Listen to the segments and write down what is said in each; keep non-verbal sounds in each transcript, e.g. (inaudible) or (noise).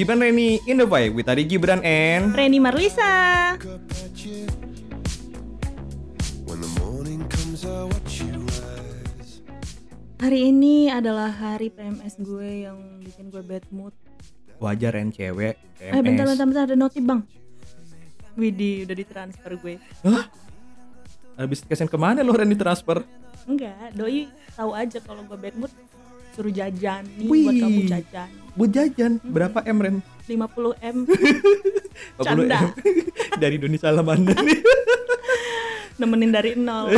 Gibran Reni in the vibe with Ari Gibran and Reni Marlisa. Hari ini adalah hari PMS gue yang bikin gue bad mood. wajar Ren cewek Eh bentar bentar bentar ada notif bang. Widih udah ditransfer gue. Hah? Habis kesen ke mana lo Ren ditransfer? Enggak, doi tahu aja kalau gue bad mood suruh jajan nih Wih. buat kamu jajan. Buat jajan berapa M Ren? 50 M 50 (laughs) Canda. M. (laughs) Dari Doni Salamander nih. (laughs) nemenin dari nol.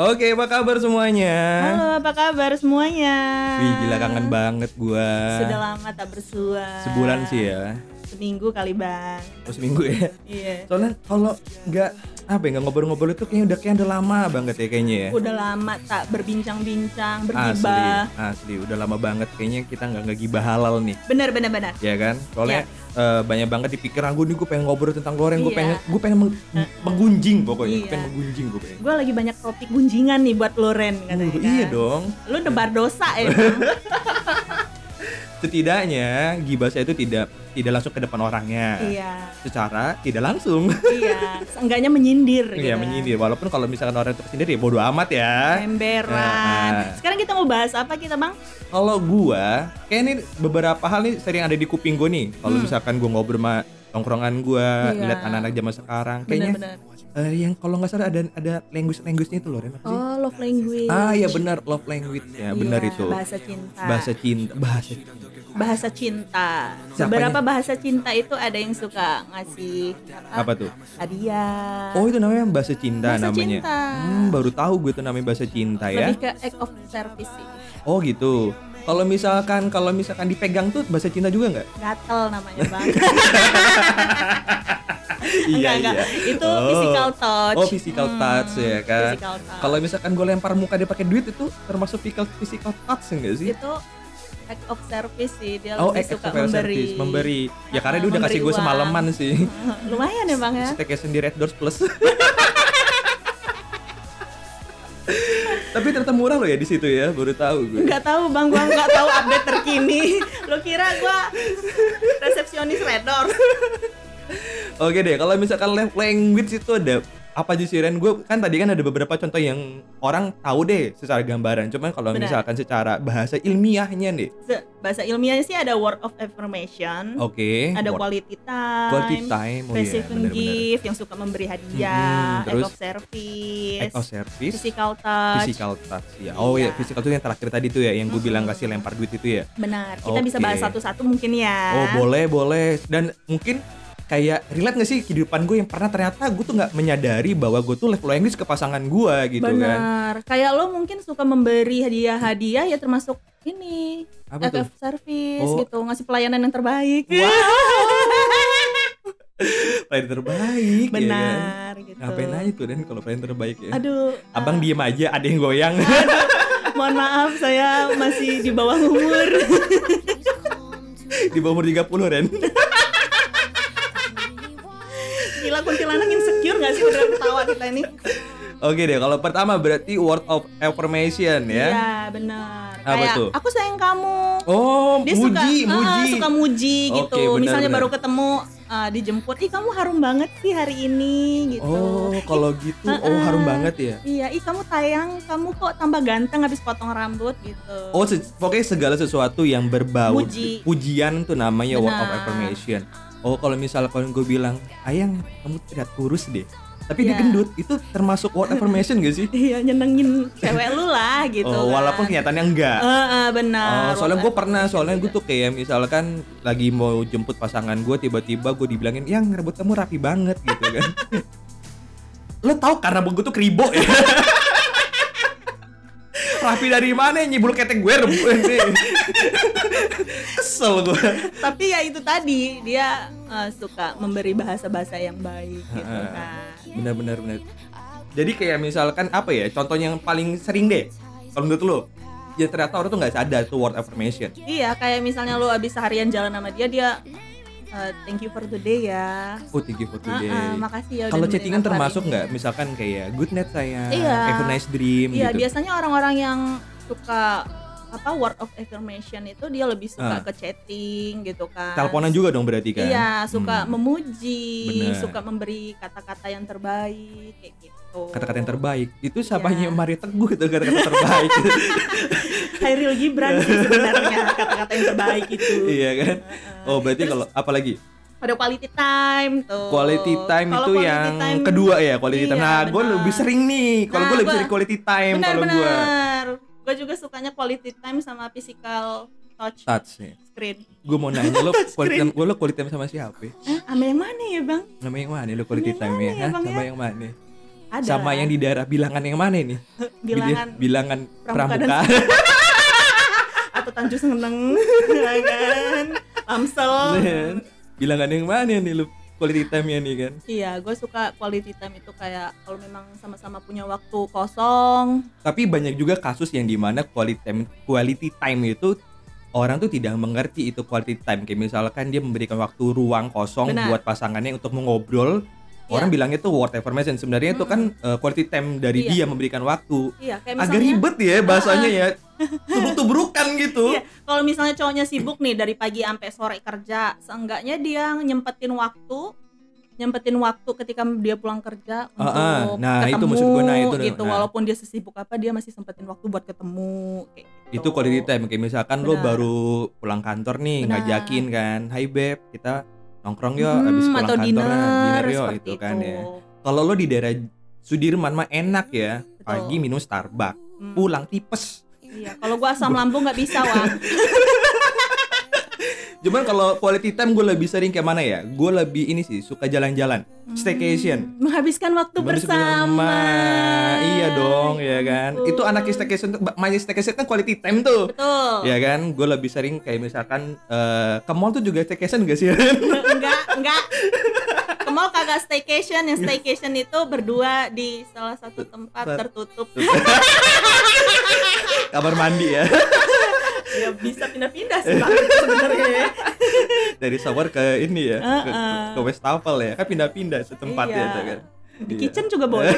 Oke, apa kabar semuanya? Halo, apa kabar semuanya? Wih, gila kangen banget gua. Sudah lama tak bersua. Sebulan sih ya. Seminggu kali bang. Oh, seminggu ya. Iya. Soalnya kalau nggak apa ya nggak ngobrol-ngobrol itu kayaknya udah kayak udah lama banget ya kayaknya ya. Udah lama tak berbincang-bincang, Asli, bergibah. asli, udah lama banget kayaknya kita nggak ngegibah halal nih, Bener bener bener. ya kan? Soalnya eh, banyak banget di pikiran gue nih gue pengen ngobrol tentang goreng, gue Iya. pengen gue pengen meng- menggunjing pokoknya, gue Iya. pengen menggunjing gue pengen. Gue lagi banyak topik gunjingan nih buat Loren katanya. Uh, kan. iya dong. Lu nebar dosa ya. (laughs) Setidaknya gibah saya itu tidak tidak langsung ke depan orangnya. iya. Secara tidak langsung. Iya, seenggaknya menyindir gitu. Iya menyindir. Walaupun kalau misalkan orang itu kesindir ya bodo amat ya. Emberan. Nah, Sekarang kita mau bahas apa kita, Bang? Kalau gua, kayak ini beberapa hal nih sering ada di kuping gua nih. Kalau misalkan gua ngobrol sama tongkrongan gua, Hmm. Iya. lihat anak-anak zaman sekarang, kayaknya eh, yang kalau nggak salah ada ada language language-nya itu loh, Ren, apa sih? Oh, love language. Ah, ya benar, love language ya, benar Iya, itu. Bahasa cinta. Bahasa cinta, bahasa bahasa cinta. Siapanya? Beberapa bahasa cinta itu ada yang suka ngasih apa tuh? hadiah. Oh, itu namanya bahasa cinta Bahasa namanya. cinta. Hmm, baru tahu gue itu namanya bahasa cinta ya. Lebih ke act of service sih. Oh, gitu. Kalau misalkan kalau misalkan dipegang tuh bahasa cinta juga nggak? Gatel namanya, Bang. (laughs) Iya, Enggak, enggak. Itu physical touch. Oh, physical Hmm, touch ya kan. Kalau misalkan gue lempar muka dia pakai duit itu termasuk physical physical touch enggak sih? itu act of service sih dia Oh, lebih suka service, memberi memberi. Ya karena Ah, dia udah kasih memberi gue semalaman sih. (laughs) lumayan ya bang ya Staycation di Red Doors Plus. (laughs) Tapi ternyata murah loh ya di situ ya, baru tahu gue. nggak tahu bang gua nggak tahu update terkini (laughs) lo kira gua resepsionis redor Oke deh, kalau misalkan language itu ada apa aja sih Ren? Gue kan tadi kan ada beberapa contoh yang orang tahu deh secara gambaran. Cuman kalau misalkan secara bahasa ilmiahnya nih, bahasa ilmiahnya sih ada word of affirmation oke. ada word- quality time Quality time, oh receiving benar-benar. gift yang suka memberi hadiah act terus of service act of service, physical touch physical touch ya. Oh ya, Iya. physical touch yang terakhir tadi tuh ya, yang gue bilang kasih lempar duit itu ya. benar kita bisa Oke. bahas satu-satu mungkin ya Oh boleh boleh dan mungkin kayak relate gak sih kehidupan gue yang pernah ternyata gue tuh nggak menyadari bahwa gue tuh love language ke pasangan gue gitu kan. Benar. Kayak lo mungkin suka memberi hadiah-hadiah ya termasuk ini Apa act tuh? service Oh. gitu, ngasih pelayanan yang terbaik. (laughs) Pelayan terbaik ya kan. Benar gitu. Ngapain aja tuh dan kalau pelayan terbaik ya. Aduh, Abang diem aja ada yang goyang. (laughs) mohon maaf saya masih di bawah umur. (laughs) Di bawah umur 30 Ren. Gila kuntilanak insecure gak sih udah ketawa kita ini? Oke deh, kalau pertama berarti word of affirmation ya. Iya, benar. Apa Kayak tuh? aku sayang kamu. Oh, Dia muji, suka ah, muji. suka muji gitu. Oke, benar, Misalnya benar. baru ketemu ah, dijemput, "Ih, kamu harum banget sih hari ini." gitu. Oh, kalau gitu, oh Heeh. harum banget ya. Iya, ih kamu tayang, kamu kok tambah ganteng habis potong rambut gitu. Oh, se- pokoknya segala sesuatu yang berbau Muji. pujian tuh namanya word of affirmation. Oh, kalau misalkan gue bilang, "Ayang, kamu tidak kurus deh." Tapi dia Iya. gendut, itu termasuk word affirmation gak sih? (laughs) Iya, nyenengin cewek lu lah (laughs) gitu. oh, walaupun kan. kenyataannya enggak. Eh, eh, benar. Oh, soalnya gue pernah, soalnya gue tuh kayak misalkan lagi mau jemput pasangan gue, tiba-tiba gue dibilangin, yang rambut kamu rapi banget gitu kan. (laughs) Lo tau rambut gue tuh kribo ya? Rapi dari mana nyibul ketek gue. (laughs) Kesel gue. Tapi ya itu tadi dia eh, suka memberi bahasa-bahasa yang baik gitu kan. Benar-benar benar. Jadi kayak misalkan apa ya? Contoh yang paling sering deh. Kalau menurut lo, ya ternyata orang tuh nggak sadar tuh word affirmation. Iya, kayak misalnya lu abis seharian jalan sama dia, dia Eh, thank you for today ya. Oh, thank you for today. Heeh, makasih ya. Kalau chattingan termasuk nggak? Misalkan kayak good night sayang, Iya. have a nice dream Iya, gitu. biasanya orang-orang yang suka apa word of affirmation itu dia lebih suka Ah. ke chatting gitu kan. Teleponan juga dong berarti kan? Iya, suka Hmm. memuji, Bener. suka memberi kata-kata yang terbaik kayak gitu. Kata-kata yang terbaik. Itu sapanya Iya. Mario Teguh itu kata-kata terbaik. (laughs) Hairil Gibran sih sebenarnya kata-kata yang terbaik itu. iya kan? Oh, berarti Terus- kalau apa lagi? Pada quality time tuh. Quality time Kalau itu quality yang time- kedua ya, quality time. Iya, Nah, gue lebih sering nih. Kalau Nah, gue lebih sering quality time kalau gue. Gue juga sukanya quality time sama physical touch touch nih. screen. Gue mau nanya lo (laughs) quality time, gue lo quality time sama siapa? ya? Eh, sama yang mana ya bang? Nama yang mana lo quality time ya? ya? Bang, Sama ya? yang mana? Ada. Sama yang di daerah bilangan yang mana nih? (laughs) bilangan bilangan Pramuka dan (laughs) atau Tanjung Seneng, (laughs) ya kan? Amsel. Bilangan yang mana nih lu quality time ya nih kan? Iya, gue suka quality time itu kayak kalau memang sama-sama punya waktu kosong. Tapi banyak juga kasus yang di mana quality time quality time itu orang tuh tidak mengerti itu quality time. Kayak misalkan dia memberikan waktu ruang kosong Benar. buat pasangannya untuk mengobrol. Orang bilangnya itu word affirmation. Sebenarnya itu kan eh, quality time dari Iya. dia memberikan waktu. Iya, kayak Agak misalnya. ribet ya bahasanya ya. (laughs) Tubruk-tubrukan gitu. Iya, kalau misalnya cowoknya sibuk nih dari pagi sampai sore kerja, seenggaknya dia nyempetin waktu nyempetin waktu ketika dia pulang kerja untuk Ah, ah. Nah, itu ketemu maksud gue, nah, itu, gitu nah. walaupun dia sesibuk apa dia masih sempetin waktu buat ketemu kayak gitu. Itu quality time kayak misalkan lo Benar. baru pulang kantor nih Benar. ngajakin kan, "Hai beb, kita nongkrong yuk Hmm, habis pulang atau kantor dinner, dinner seperti gitu kan itu. ya." Kalau lo di daerah Sudirman mah enak ya, Betul. pagi minum Starbucks, Hmm, pulang tipes. Iya, kalau gua asam lambung nggak bisa, Wang. (laughs) Cuman kalau quality time gue lebih sering kayak mana ya? Gue lebih ini sih suka jalan-jalan, staycation. Hmm, Menghabiskan waktu Baru bersama. Iya dong, ya kan. Gitu. Itu anak staycation tuh, main staycation kan quality time tuh. Betul. Ya kan, gue lebih sering kayak misalkan eh, ke mall tuh juga staycation gak sih? enggak, enggak. Ke mall kagak staycation, yang staycation itu berdua di salah satu tempat Tempat. tertutup. (laughs) Kamar mandi ya. (laughs) ya bisa pindah-pindah sih Bang, sebenarnya. ya. (laughs) Dari shower ke ini ya, ke, Heeh. ke Westafel ya. Kan pindah-pindah setempat ya, Iya. itu kan. Di Iya. kitchen juga (laughs) boleh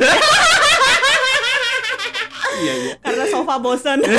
Iya, iya. karena sofa bosan. (laughs)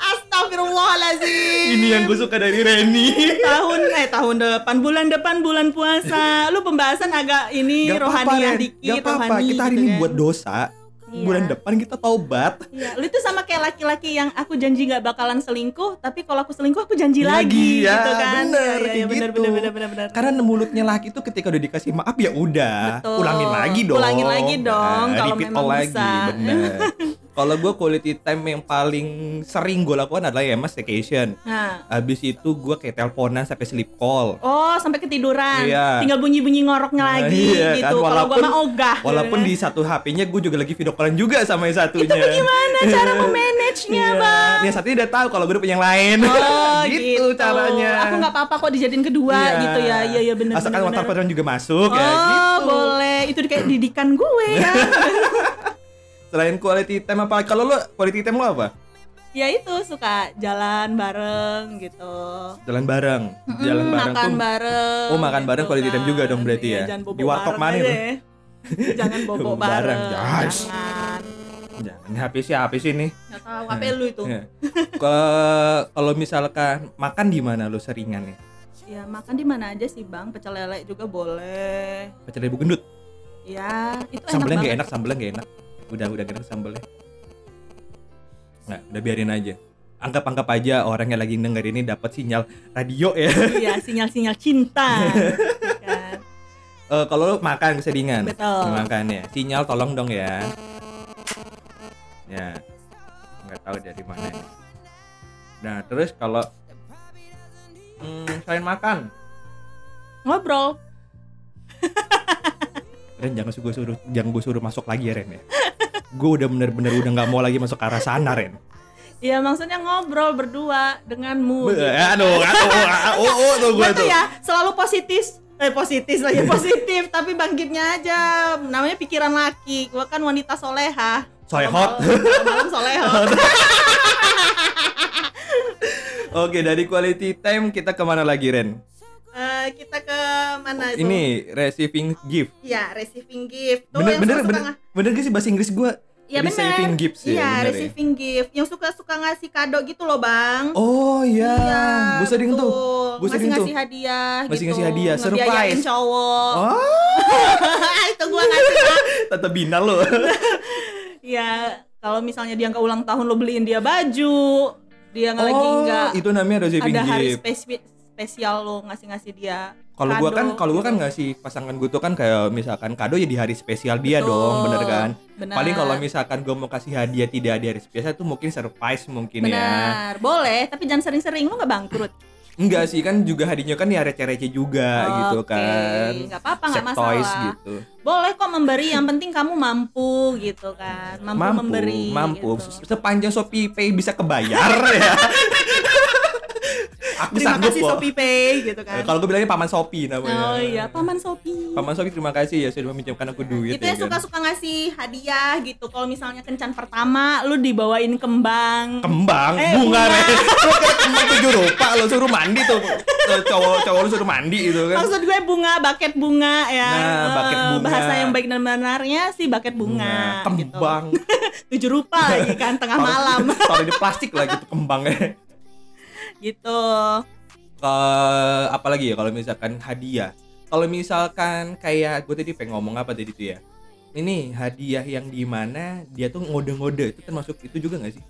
Astagfirullahalazim. Ini yang gue suka dari Reni. tahun eh tahun depan bulan depan bulan puasa lu pembahasan agak ini Gak apa-apa, rohaniah Ren. dikit Gak apa-apa. rohani Kita hari gitu ini kan. buat dosa. Iya. Bulan depan kita taubat. Iya, lu itu sama kayak laki-laki yang aku janji nggak bakalan selingkuh, tapi kalau aku selingkuh aku janji Lagi, lagi, ya, gitu kan. bener, Iya, iya, kayak bener, gitu. bener, bener, bener, bener. Karena mulutnya laki tuh ketika udah dikasih maaf ya udah, Betul. ulangin lagi dong. Ulangin lagi dong, Nah, kalau memang all bisa. lagi, bener. (laughs) Kalau gue quality time yang paling sering gue lakukan adalah ya mas staycation. Nah, Abis itu gue kayak teleponan sampai sleep call. oh sampai ketiduran, Iya. tinggal bunyi-bunyi ngoroknya Nah, lagi iya, gitu. kan, Kalau walaupun- mah ogah. Walaupun di satu HP-nya gue juga lagi video callan juga sama yang satunya. itu bagaimana cara memanage-nya, Iya. bang? Yang satunya udah tahu kalau gue udah punya yang lain. Oh (laughs) gitu, caranya. Aku nggak apa-apa kok dijadiin kedua Iya. gitu ya. Iya iya benar. Asalkan water pattern juga masuk Oh ya gitu. boleh. Itu kayak didikan gue ya. (laughs) Selain quality time apa? Kalau lo quality time lo apa? ya itu suka jalan bareng gitu. Jalan bareng. Jalan Mm, bareng makan tuh. bareng. Oh, makan bareng quality time juga dong berarti Iya, ya? Jangan bobo Di bareng mana ya. Jangan (laughs) bobo bareng. bareng, yes. Jangan. Jangan HP sih HP sih nih. Nggak tahu apa lu itu. Ya. Ke- Kalau misalkan makan di mana lo seringan nih? Ya makan di mana aja sih bang. Pecel lele juga boleh. Pecel ibu gendut. Ya itu Sambelnya enak banget. enak, sambelnya nggak enak. Udah udah enak sambelnya. Nggak, udah biarin aja. Anggap-anggap aja orang yang lagi denger ini dapat sinyal radio ya. Iya sinyal-sinyal cinta. (laughs) kan. Eh, kalau lo makan keseringan. Betul. Makan ya. Sinyal tolong dong ya. Ya. Nggak tahu dari mana. ya. Nah, terus kalau hmm, selain makan, Ngobrol. Ren jangan gue suruh jangan gue suruh masuk lagi ya Ren ya. Gue udah bener-bener udah nggak mau lagi masuk ke arah sana Ren. Ya maksudnya ngobrol berdua denganmu. Be- aduh, aduh, oh, oh, tuh gue Gue tuh tuh. ya selalu positif. Eh positif lagi (laughs) positif tapi bangkitnya aja. Namanya pikiran laki. Gua kan wanita soleha. Solehot. Malam solehot. Oke, dari quality time kita ke mana lagi Ren? Eh, kita ke mana itu? Ini receiving gift. Ya, receiving gift. Tuh Bener yang bener bener, nga- bener gak sih bahasa Inggris gua? Iya bener. Receiving gifts ya, Iya, bener ya? receiving gift. Yang suka-suka ngasih kado gitu loh, Bang. Oh iya, gue sering tuh. Gua sering ngasih tuh. ngasih hadiah Ngasih gitu. ngasih hadiah, surprise. cowok. Oh, (laughs) itu gua ngasih tante Bina lo. (laughs) Ya, kalau misalnya dia nggak ulang tahun lo beliin dia baju, dia nggak lagi oh, nggak itu namanya receiving ada hari gift. Spesi- spesial lo ngasih-ngasih dia. Kalau gua kan kalau gua kan gitu. ngasih pasangan gue tuh kan kayak misalkan kado ya di hari spesial dia Betul. dong, bener kan? Benar. Paling kalau misalkan gue mau kasih hadiah tidak di hari spesial tuh mungkin surprise mungkin ya. Benar, boleh, tapi jangan sering-sering lo nggak bangkrut. Enggak sih kan juga hadiahnya kan ya receh-receh juga gitu Oke, kan. nggak apa-apa, nggak Set toys masalah. gitu. Boleh kok memberi, yang penting kamu mampu gitu kan, mampu, Mampu, memberi. mampu. gitu. Sepanjang Shopee Pay bisa kebayar (laughs) ya. (laughs) Aku Terima sanggup kasih. Shopee Pay gitu Eh, kan. Kalau gue bilangnya paman Shopee namanya. Oh iya, paman Shopee. Paman Shopee terima kasih ya sudah meminjamkan aku duit itu ya yang kan. suka-suka ngasih hadiah gitu. Kalau misalnya kencan pertama, lu dibawain kembang. Kembang, Eh, bunga. Lu kembang tujuh rupa lo suruh mandi tuh. Tuh, Cowok cowok lu suruh mandi gitu kan. Maksud gue bunga, baket bunga ya. Nah, Eh, bucket bunga. Bahasa yang baik dan benarnya sih baket bunga. gitu. kembang. (laughs) Tujuh rupa lagi kan tengah malam (laughs) Taruh di plastik lagi tuh kembangnya. Gitu. ke apa lagi ya kalau misalkan hadiah kalau misalkan kayak gue tadi pengen ngomong apa tadi tuh ya ini hadiah yang di mana dia tuh ngode-ngode itu termasuk itu juga nggak sih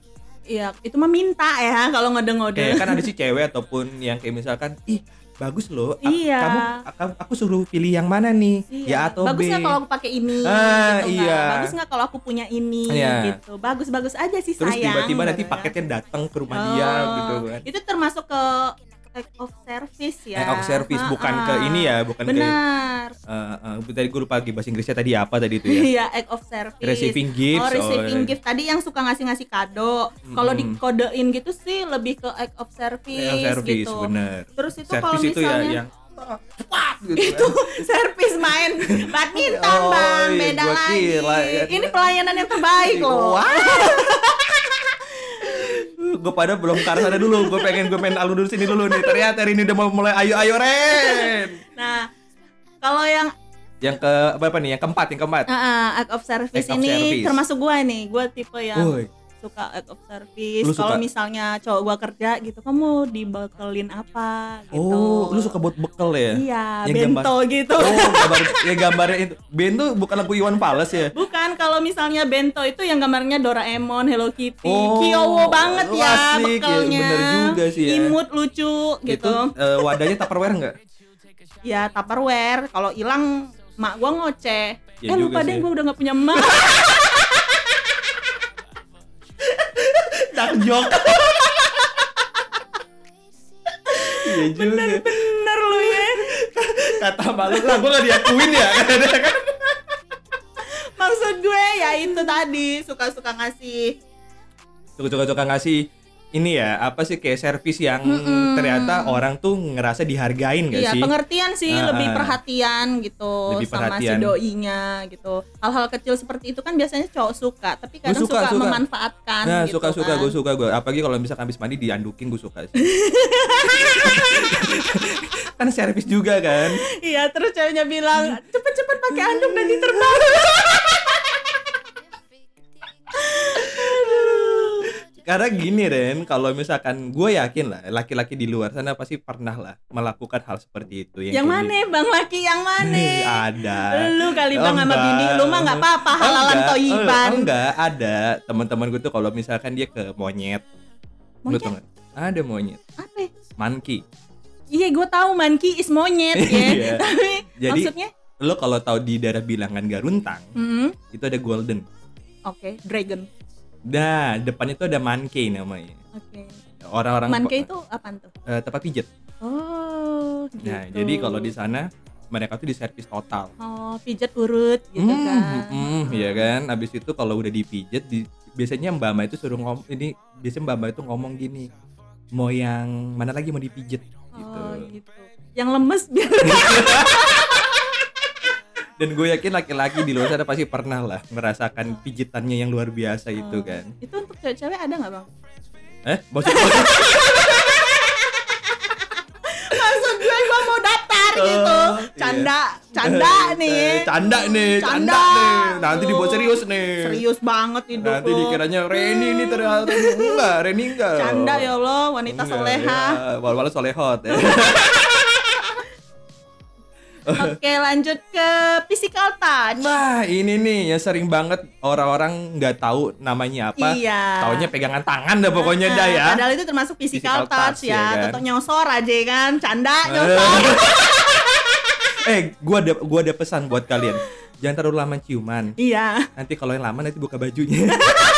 Iya, itu mah minta ya kalau ngode-ngode. kayak kan ada sih cewek ataupun yang kayak misalkan ih bagus loh Iya. kamu aku, aku suruh pilih yang mana nih Iya. ya atau bagus B nggak kalau aku pakai ini Ah, gitu iya. bagus nggak kalau aku punya ini Iya. gitu bagus bagus aja sih terus sayang tiba-tiba nanti paketnya datang ke rumah dia Oh, gitu kan itu termasuk ke act of service ya Act of service bukan Ah, ke ah. ini ya bukan ke benar uh, uh, tadi gue lupa lagi bahasa Inggrisnya tadi apa tadi itu ya Iya, act of service. receiving gifts Oh, receiving oh, gift tadi yang suka ngasih-ngasih kado. Kalau Mm-mm. dikodein gitu sih lebih ke act of service, Act of service gitu. bener Terus itu kalau service itu ya misalnya yang cepat gitu itu kan. (laughs) service main badminton Oh, bang iya, beda lagi kira, ya. ini pelayanan yang terbaik loh (laughs) gue pada belum ke sana dulu gue pengen gue main alur dulu sini dulu nih ternyata ini udah mau mulai ayo ayo Ren nah kalau yang yang ke apa, apa nih? Yang keempat yang keempat? Uh, uh, act of service Act of ini service. termasuk gue nih. Gue tipe yang Woi, suka act of service. Kalau misalnya cowok gue kerja gitu kamu dibekelin apa gitu. Oh lu suka buat bekal ya? Iya Yang bento gitu. Oh gambar ya gambarnya itu. Bento bukan lagu Iwan Fals ya? Bukan kalau misalnya bento itu yang gambarnya Doraemon, Hello Kitty, Oh, Kyowo banget oh, ya asik, ya, bener juga sih ya. Imut lucu itu gitu. eh, wadahnya tupperware nggak Ya Tupperware, kalau hilang mak gua ngoceh. Ya eh lupa deh gua udah gak punya emak. (laughs) dark joke (laughs) iya juga Bener lu ya. kata malu lah gue gak diakuin ya kan (laughs) Maksud gue ya itu tadi suka-suka ngasih suka-suka ngasih ini ya apa sih kayak servis yang Mm-mm. ternyata orang tuh ngerasa dihargain gak Iya, sih? pengertian sih, Ah, lebih perhatian gitu Lebih sama perhatian. si doinya gitu. Hal-hal kecil seperti itu kan biasanya cowok suka, tapi kadang suka, suka, suka. memanfaatkan Nah gitu suka suka kan. gue suka gue apalagi kalau misalkan habis mandi diandukin gue suka sih. (laughs) kan servis juga kan. Iya, terus ceweknya bilang, (laughs) cepet-cepet pakai anduk dan diterbang. (laughs) Karena gini Ren, kalau misalkan gue yakin lah laki-laki di luar sana pasti pernah lah melakukan hal seperti itu. yang kayak mana, Bang Laki? Yang mana? Ada. Lu kali Oh, Bang sama bini, lu mah nggak apa-apa, halalan toiban. eh, Enggak, ada teman-teman gue tuh kalau misalkan dia ke monyet. Lu Monyet? tau nggak? Ada monyet, Apa? monkey. Iya, gue tahu monkey is monyet ya. Iya. (laughs) Tapi Jadi- maksudnya, Lo kalau tahu di daerah bilangan Garuntang, hmm, itu ada golden. oke, dragon. Nah, depannya itu ada monkey namanya. Oke. Orang-orang Monkey itu apaan tuh? eh, tempat pijet. Oh, gitu. Nah, jadi kalau di sana mereka tuh di servis total. Oh, pijet urut gitu Hmm, kan. hmm, iya kan. Habis itu kalau udah dipijet di biasanya Mbak Mbak itu suruh ngomong ini biasanya Mbak Mbak itu ngomong gini. Mau yang mana lagi mau dipijet gitu. Oh, gitu. Yang lemes biar (laughs) Dan gue yakin laki-laki di luar sana pasti pernah lah merasakan pijitannya yang luar biasa itu kan. itu untuk cewek-cewek ada nggak bang? Eh, maksud (laughs) maksud- gue gue mau canda, canda nih. Eh, Canda nih, canda, Canda. nih. Nanti dibuat serius nih. Serius banget hidup Nanti lo. dikiranya Reni ini ternyata enggak, Reni enggak. Canda ya Allah, wanita Enggak, soleha. ya. Walau-walau solehot ya. (laughs) Oke, lanjut ke physical touch. Nah, ini nih yang sering banget orang-orang nggak tahu namanya apa. Iya. Taunya pegangan tangan dah pokoknya dah ya. Padahal itu termasuk physical, Physical touch, touch, ya. ya kan? Nyosor aja kan, canda nyosor. (laughs) eh, gua ada gua ada pesan buat kalian. Jangan terlalu lama ciuman. iya. Nanti kalau yang lama nanti buka bajunya. (laughs)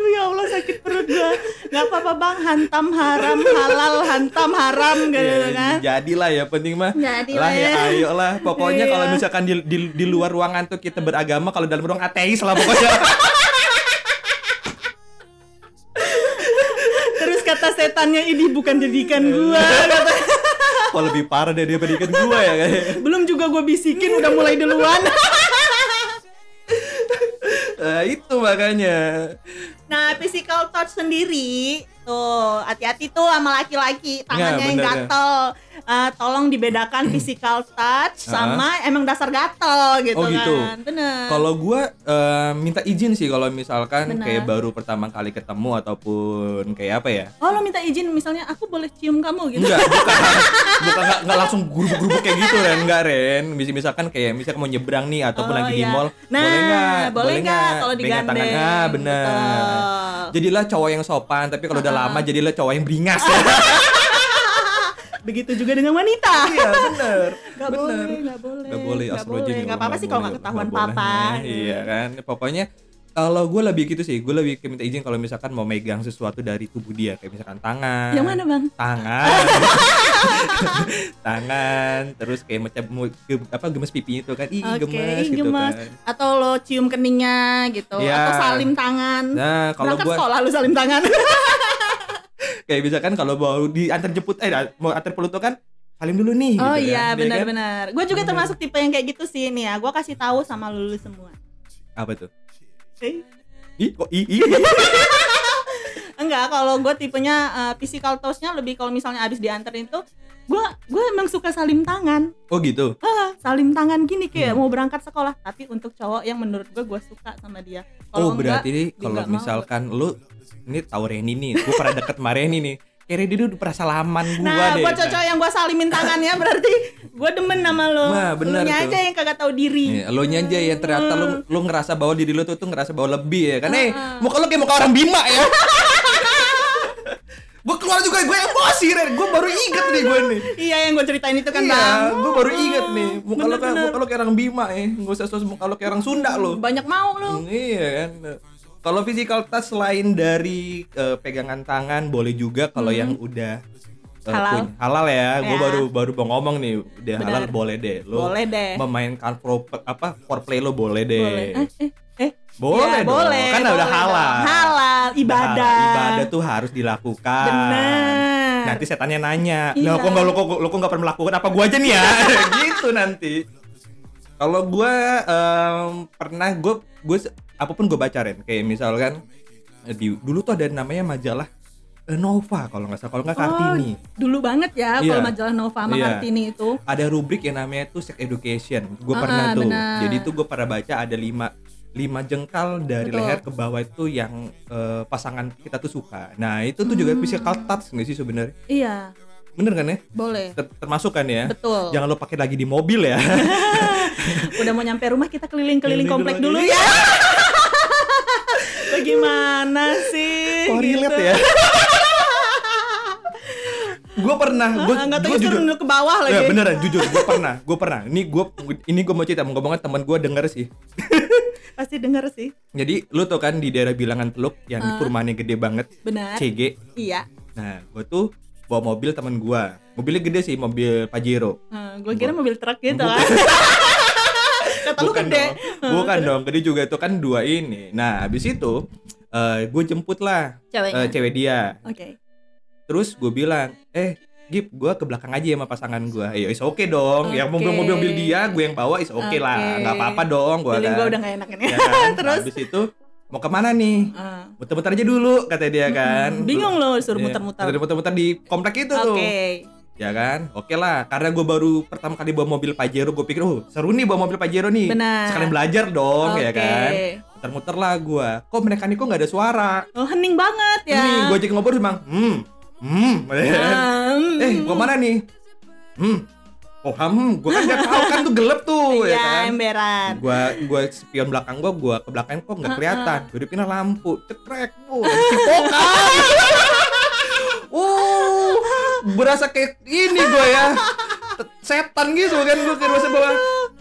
Aduh ya Allah sakit perut gua. Gak apa-apa bang, hantam haram halal, hantam haram gitu Ya, kan. Jadilah ya penting mah. Jadilah lah ya, ya. ayolah. Pokoknya Iya. kalau misalkan di, di, di luar ruangan tuh kita beragama, kalau dalam ruang ateis lah pokoknya. Terus kata setannya ini bukan jadikan gua kata. Kalau lebih parah dari daripada ikan gua ya kayak. Belum juga gua bisikin udah mulai duluan. Nah, itu makanya. Nah, physical touch sendiri tuh hati-hati tuh sama laki-laki tangannya yang bener, ya. Eh, tolong dibedakan (clears throat) physical touch sama emang dasar gatel gitu Oh, gitu. kan. Bener. Kalau gua eh, minta izin sih kalau misalkan Benar. kayak baru pertama kali ketemu ataupun kayak apa ya? Oh lo minta izin misalnya aku boleh cium kamu gitu. Enggak, (laughs) bukan bukan nggak nggak langsung gurubuk-gurubuk kayak gitu Ren, enggak Ren. Mis- Misalkan kayak misalkan mau nyebrang nih ataupun Oh, lagi di iya. mall, Nah, boleh nggak? boleh nggak kalau digandeng? tangan, ah, bener. Betul. Jadilah cowok yang sopan, tapi kalau udah lama jadilah cowok yang beringas ya. (laughs) Begitu juga dengan wanita. iya, bener. (laughs) Gak bener. boleh, gak boleh. Gak boleh, Gak astagfirullahaladzim, boleh. ya Gak apa-apa sih kalau boleh, gak ketahuan nggak boleh. papa. Iya kan, pokoknya kalau gue lebih gitu sih, gue lebih minta izin kalau misalkan mau megang sesuatu dari tubuh dia, kayak misalkan tangan. Yang mana bang? Tangan. (laughs) tangan, terus kayak macam mau ge- apa gemes pipinya itu kan, ih Oke, gemes ih, gitu gemes. kan. Atau lo cium keningnya gitu. Iya. Atau salim tangan. Nah, kalau Berangkat gue sekolah lu salim tangan. (laughs) kayak misalkan kalau mau diantar jemput eh mau antar pulang tuh kan salim dulu nih oh gitu iya kan. Dia kan, benar-benar. Gue juga Bener. termasuk tipe yang kayak gitu sih nih ya. Gue kasih tahu sama lulu semua. apa tuh? Eh, Ih, kok ih, ih. (laughs) Enggak, kalau gue tipenya eh, physical touch-nya lebih kalau misalnya abis dianterin tuh gue gue emang suka salim tangan Oh gitu. ah, salim tangan gini kayak Hmm. mau berangkat sekolah tapi untuk cowok yang menurut gue gue suka sama dia Oh Kalau enggak, berarti kalau mau. misalkan lu ini tahu Reni nih, gue pernah deket sama Reni nih. Kayak Reni dulu pernah salaman gua nah deh. buat cowok yang gue salimin tangannya berarti gue demen sama lo Nah, bener tuh. aja yang kagak tahu diri Nih, lo nya aja ya ternyata lu lu ngerasa bahwa diri lu tuh tuh ngerasa bahwa lebih ya kan. Eh, Heeh. muka lu kayak muka orang Bima ya. (laughs) gue keluar juga gue emosi Ren. Gue baru inget nih gue nih. iya yang gue ceritain itu kan iya, bang gue baru inget nih. Muka lu kayak muka lu kayak orang Bima ya. Gak usah sos muka lu kayak orang Sunda lo. banyak mau lo Hmm, Iya kan. Kalau physical touch selain dari eh, pegangan tangan boleh juga kalau yang udah eh, Halal. punya- halal ya. Gue Ya. baru baru mau ngomong nih, udah Benar. halal boleh deh. Lo boleh deh memainkan pro apa foreplay lo boleh deh. boleh eh, eh, eh. Boleh Ya, dong. boleh Kan boleh udah halal. dong. halal ibadah halal. Ibadah tuh harus dilakukan. bener Nanti setannya nanya, Iya. "Lah kok enggak lo kok lo kok enggak pernah melakukan apa gua aja nih ya?" (laughs) gitu nanti. Kalau gua em, pernah gua gua se- apa pun gua baca Ren, kayak misalkan eh, di dulu tuh ada namanya majalah eh, Nova kalau nggak salah, kalau nggak Kartini. dulu banget ya Iya. kalau majalah Nova sama Iya. Kartini itu Ada rubrik yang namanya tuh sex education. Gue Ah, pernah tuh. benar. Jadi tuh gue pernah baca ada lima lima jengkal dari Betul. leher ke bawah itu yang eh, pasangan kita tuh suka. Nah itu tuh juga Hmm. physical touch nggak sih sebenarnya? iya Bener kan ya? boleh Ter- termasuk kan ya? betul Jangan lo pakai lagi di mobil ya. (laughs) udah mau nyampe rumah kita keliling-keliling Keliling komplek dulu dulu ya (laughs) bagaimana sih Kok relate ya? gue pernah, gue Ah, nggak tahu jujur. ke bawah lagi Ya beneran jujur, gue pernah, gue pernah. Ini gue, ini gue mau cerita, mau ngomongin teman gue denger sih. (laughs) pasti denger sih Jadi lu tau kan di daerah bilangan Teluk yang di Ah. perumahannya gede banget, benar CG. iya Nah, gue tuh bawa mobil teman gue. Mobilnya gede sih, mobil Pajero. gue kira mobil truk gitu kan (laughs) kata lu gede dong, bukan dong. Gede juga itu kan dua ini. Nah, habis itu gue jemput lah ceweknya eh, cewek dia. oke Terus gue bilang, eh Gip, gue ke belakang aja sama pasangan gue. Ya, is oke dong. Yang Oke. mobil mobil dia, gue yang bawa is oke lah. Oke. Nggak apa-apa dong, gue kan. gue udah gak enak ini Ya kan? (laughs) terus Habis itu mau ke mana nih? Ah. Muter-muter aja dulu, kata dia kan. bingung lo suruh Iya, muter-muter Muter-muter di komplek itu oke tuh. ya kan oke lah karena gue baru pertama kali bawa mobil Pajero gue pikir oh seru nih bawa mobil Pajero nih Benar. sekalian belajar dong ya Oke. kan muter-muter lah gue kok mereka nih kok nggak ada suara Oh, hening banget ya. nih gue cek ngobrol bang hmm hmm ya? Hmm. (laughs) eh gua mana nih hmm oh hmm gue kan nggak tahu kan tuh gelap tuh ya Iya, kan? emberan. gua gua spion belakang gua gua ke belakang kok nggak kelihatan. Gua dipindah lampu cekrek bu. (laughs) Cipokan. Uh berasa kayak ini gua ya. Setan gitu kan gua kayak bahwa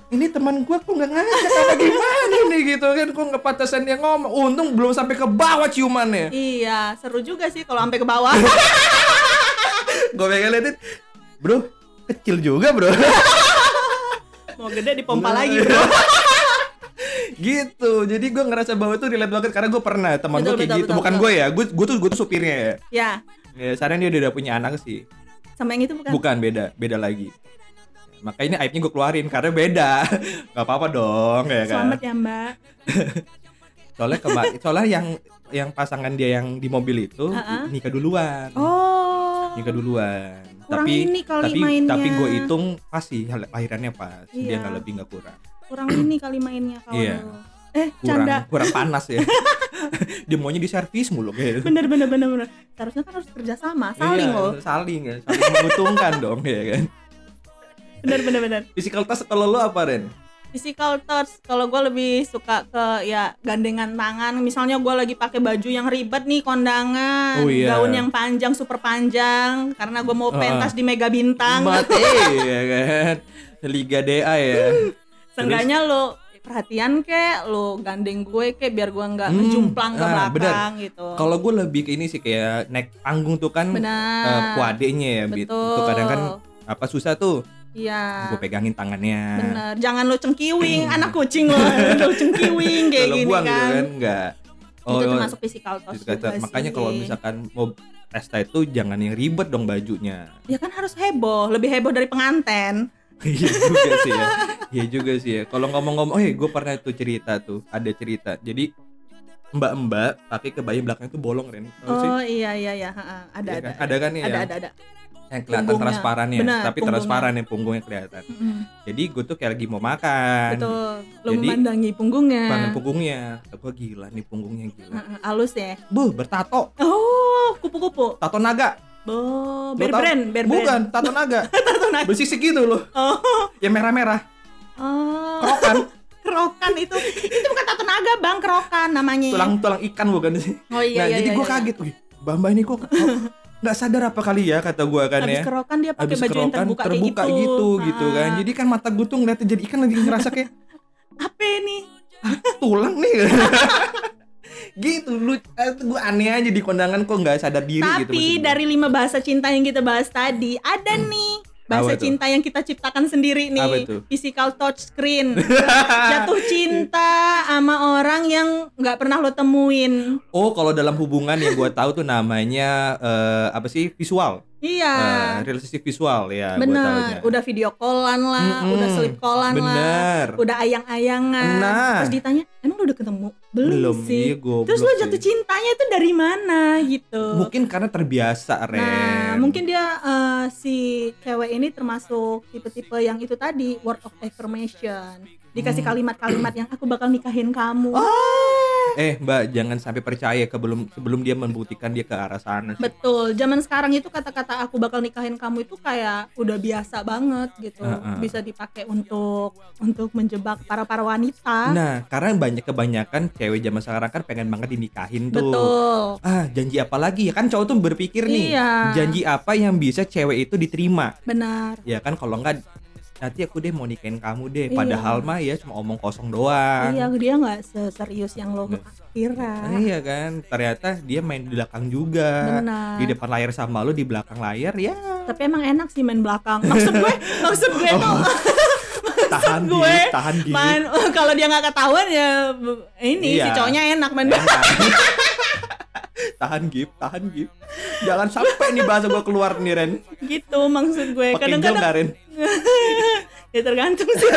ini teman gua kok nggak ngajak apa gimana nih gitu kan kok nggak pantasan dia ngomong. Untung belum sampai ke bawah ciumannya. Iya, seru juga sih kalau sampai ke bawah. (laughs) gua pengen liatin bro kecil juga bro. (laughs) Mau gede dipompa lagi, Bro. (laughs) gitu. Jadi gue ngerasa bahwa itu relate banget karena gue pernah teman gue kayak betul, gitu. betul, bukan gue ya gue gue tuh gue tuh supirnya ya. Ya, ya sekarang dia udah, udah punya anak sih. Sama yang itu bukan? bukan beda beda lagi. Makanya ini aibnya gue keluarin karena beda. (laughs) Nggak apa-apa dong ya kan? Selamat ya, Mbak. soalnya kemarin soalnya yang yang pasangan dia yang di mobil itu Uh-uh. nikah duluan. Oh. nikah duluan Kurang tapi ini kali tapi mainnya. tapi gue hitung pasti lahirannya pas dia Iya. nggak lebih nggak kurang Kurang ini kali mainnya (clears throat) kalau. Iya. Eh, kurang canda. kurang panas ya (laughs) dia maunya di servis mulu kayak Bener bener bener bener. Seharusnya kan harus kerjasama, saling Iya, loh. saling ya saling menguntungkan dong ya kan Bener bener bener. physical task kalau lo apa Ren Physical touch, kalau gue lebih suka ke ya gandengan tangan. Misalnya gue lagi pakai baju yang ribet nih kondangan, Oh, iya. gaun yang panjang super panjang, karena gue mau pentas di Mega Bintang. mati (laughs) ya kan Liga DA ya Seenggaknya lo perhatian kek, lo gandeng gue kek biar gue nggak Hmm, ngejumplang ke ah, belakang gitu. kalau gue lebih ke ini sih kayak naik panggung tuh kan eh, kuadenya ya Bit. Betul. itu kadang kan apa susah tuh Iya. gue pegangin tangannya Bener, jangan lo cengkiwing, (clears throat) anak kucing lo, lo cengkiwing kayak gini buang kan. gitu kan enggak itu termasuk physical touch juga makanya kalau misalkan mau pesta itu jangan yang ribet dong bajunya ya kan harus heboh, lebih heboh dari penganten. (laughs) Iya juga sih ya. Iya juga sih ya. Kalau ngomong-ngomong, oh gue pernah tuh cerita tuh, ada cerita. Jadi mbak-mbak pakai kebaya belakang itu bolong Ren. Tahu sih? Oh iya iya iya, ha-ha. ada Iya ada. kan? Ada kan ya? Ada ada ada. Yang kelihatan Punggungnya. transparannya, Benar, tapi punggungnya. transparan ya punggungnya kelihatan. Mm, Jadi gue tuh kayak lagi mau makan. Betul. Lo Jadi, memandangi punggungnya. Pangan punggungnya. Gue gila nih punggungnya gila. Halus ya. Buh, bertato. Oh, kupu-kupu. Tato naga. Oh, bear brand, bear brand. Bukan, tato naga. (laughs) Tato naga. Bersisik gitu loh. Oh, Yang merah-merah. oh. Kerokan. (laughs) kerokan itu itu bukan tato naga bang kerokan namanya Tulang-tulang ikan bukan sih? oh iya nah, iya jadi iya, gue iya. kaget. Wih, Bamba ini kok (laughs) nggak sadar apa kali ya kata gue kan habis ya. kerokan dia pakai baju yang kerokan terbuka, terbuka kayak gitu gitu gitu kan. Jadi kan mata gue tuh ngeliatnya jadi ikan lagi ngerasa kayak (laughs) apa nih tulang nih. (laughs) gitu lu gue aneh aja di kondangan kok nggak sadar diri gitu. tapi maksud gua. dari lima bahasa cinta yang kita bahas tadi ada nih bahasa Apa cinta yang kita ciptakan sendiri nih. Apa itu? physical touch screen. (laughs) Jatuh cinta sama orang yang nggak pernah lo temuin. Oh kalau dalam hubungan yang gue tahu tuh namanya eh, apa sih? Visual, iya. Relationship visual ya. bener. udah video callan lah Mm-mm. udah slip callan lah udah ayang-ayangan. Nah. terus ditanya emang lu udah ketemu belum, Belum, sih iya, terus sih. jatuh cintanya itu dari mana gitu Mungkin karena terbiasa Ren. Nah, mungkin dia eh, si cewek ini termasuk tipe-tipe yang itu tadi word of affirmation. Dikasih Hmm. kalimat-kalimat yang aku bakal nikahin kamu. Eh Mbak jangan sampai percaya sebelum sebelum dia membuktikan dia ke arah sana. sih. Betul. Zaman sekarang itu kata-kata aku bakal nikahin kamu itu kayak udah biasa banget gitu. Heeh. Bisa dipakai untuk untuk menjebak para para wanita. Nah, karena banyak kebanyakan cewek zaman sekarang kan pengen banget dinikahin tuh. Betul. Ah, janji apa lagi ya kan cowok tuh berpikir nih, Iya. janji apa yang bisa cewek itu diterima? Benar. Ya kan kalau enggak nanti aku deh mau nikahin kamu deh. Iya. Padahal mah ya cuma omong kosong doang. Iya, dia nggak seserius yang lo kira. Iya kan, ternyata dia main di belakang juga. Benar. Di depan layar sama lu di belakang layar ya. Tapi emang enak sih main belakang. Maksud gue, (laughs) maksud gue tuh (laughs) tahan gue gip, tahan gip. main (laughs) kalau dia nggak ketahuan ya ini Iya. si cowoknya enak main belakang. Tahan gip, tahan gip. Jangan sampai nih bahasa gua keluar nih Ren. gitu maksud gue kadang-kadang (laughs) ya tergantung sih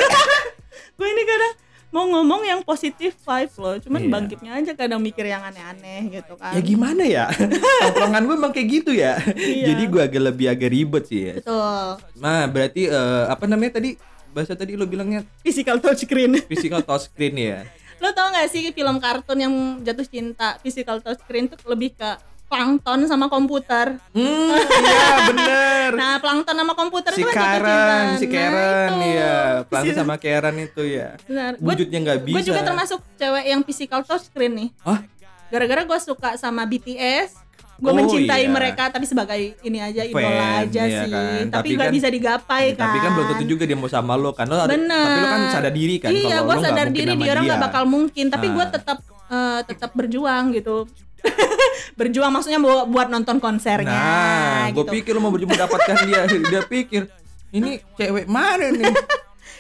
(laughs) gue ini kadang mau ngomong yang positif vibe loh cuman Iya. bangkitnya aja kadang mikir yang aneh-aneh gitu kan Ya gimana ya? (laughs) Tongkrongan gue emang kayak gitu ya. Iya. Jadi gue agak lebih agak ribet sih ya. betul Nah, berarti eh, apa namanya tadi? Bahasa tadi lo bilangnya physical touchscreen physical touchscreen ya. Lo tau gak sih film kartun yang jatuh cinta physical touchscreen tuh lebih ke plankton sama komputer Hmm, (laughs) iya bener. nah plankton sama komputer si itu kan jatuh cinta Karen, si Nah, Karen itu. ya. Pelan Si- (laughs) sama Karen itu ya. Benar. Wujudnya nggak bisa. Gue juga termasuk cewek yang physical touchscreen nih. Hah? Gara-gara gue suka sama BTS, gue Oh, mencintai iya. mereka tapi sebagai ini aja Fan, idola aja iya sih. kan. Tapi nggak kan- bisa digapai kan. Tapi kan belum tentu juga dia mau sama lo kan. Lo Bener. Tapi lo kan sadar diri kan. Iya, gue lo sadar diri dia orang nggak bakal mungkin. Tapi gue tetap eh, tetap berjuang gitu. (laughs) berjuang maksudnya buat, buat nonton konsernya. Nah, gue gitu. pikir lo mau berjumpa dapatkan dia. (laughs) Dia pikir ini cewek mana nih?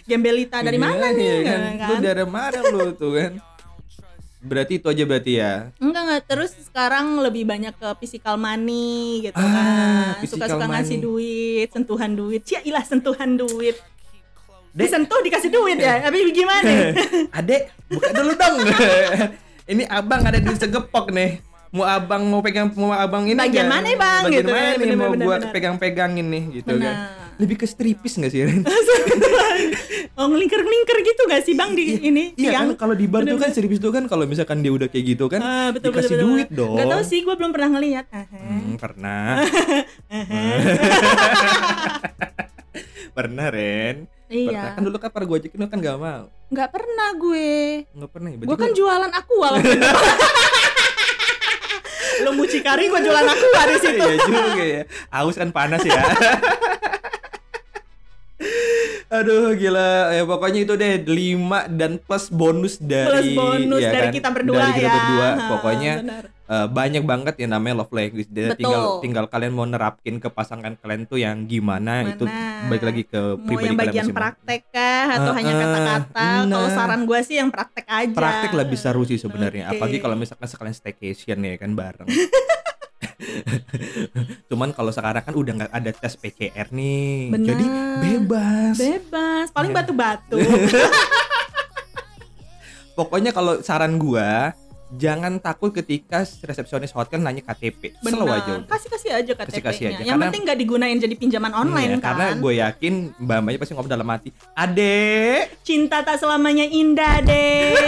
Gembelita dari Iya, mana nih? iya kan? kan? Lu dari mana lu tuh kan? Berarti itu aja berarti ya. Enggak enggak terus sekarang lebih banyak ke physical money gitu Ah, kan. Suka-suka ngasih duit, sentuhan duit. Ya ilah sentuhan duit. Dek. Disentuh dikasih duit ya. Tapi gimana? (laughs) Adek, buka dulu dong. (laughs) ini abang ada di segepok nih. Mau abang mau pegang mau abang ini Bagian mana, Bang? Bagian Gitu mana nih bener, mau bener, bener. pegang-pegangin nih gitu kan. Lebih ke stripis gak sih Ren? (laughs) oh ngelingker-ngelingker gitu gak sih Bang di ini Iya kan kalau di bar tuh kan stripis tuh kan kalau misalkan dia udah kayak gitu kan Ah, betul, dikasih betul, duit betul. dong. Gak tau sih, gue belum pernah ngeliat. Aha. Hmm, pernah. (laughs) (laughs) pernah Ren. Pernah. Iya. Kan dulu kan pada gue ajakin kan gak mau. Nggak pernah gue. Nggak pernah ya. Gue kan gua- jualan waktu itu. Lo mucikari gue jualan aqua di situ. Iya juga ya. Aus kan panas ya. Aduh gila ya pokoknya itu deh 5 dan plus bonus dari Plus bonus ya dari kan, kita berdua dari kita ya. berdua Ha, pokoknya eh, banyak banget yang namanya love language Betul. tinggal tinggal kalian mau nerapkin ke pasangan kalian tuh yang gimana itu Mana? balik lagi ke mau pribadi yang kalian bagian masing-masing. praktek kah atau Ah, hanya kata-kata kalau nah. saran gue sih yang praktek aja praktek lebih seru sih sebenarnya Oke. apalagi kalau misalkan sekalian staycation ya kan bareng (laughs) (laughs) cuman kalau sekarang kan udah nggak ada tes PCR nih. Benar. jadi bebas. Bebas. Paling Ya. batu-batu. (laughs) Pokoknya kalau saran gua jangan takut ketika resepsionis hotel nanya KTP selalu Benar. aja udah. kasih-kasih aja KTP-nya Kasih-kasih aja, yang karena- penting nggak digunain jadi pinjaman online Iya, kan. karena gue yakin mbak mbaknya pasti ngomong dalam hati adek! Cinta tak selamanya indah deh (laughs)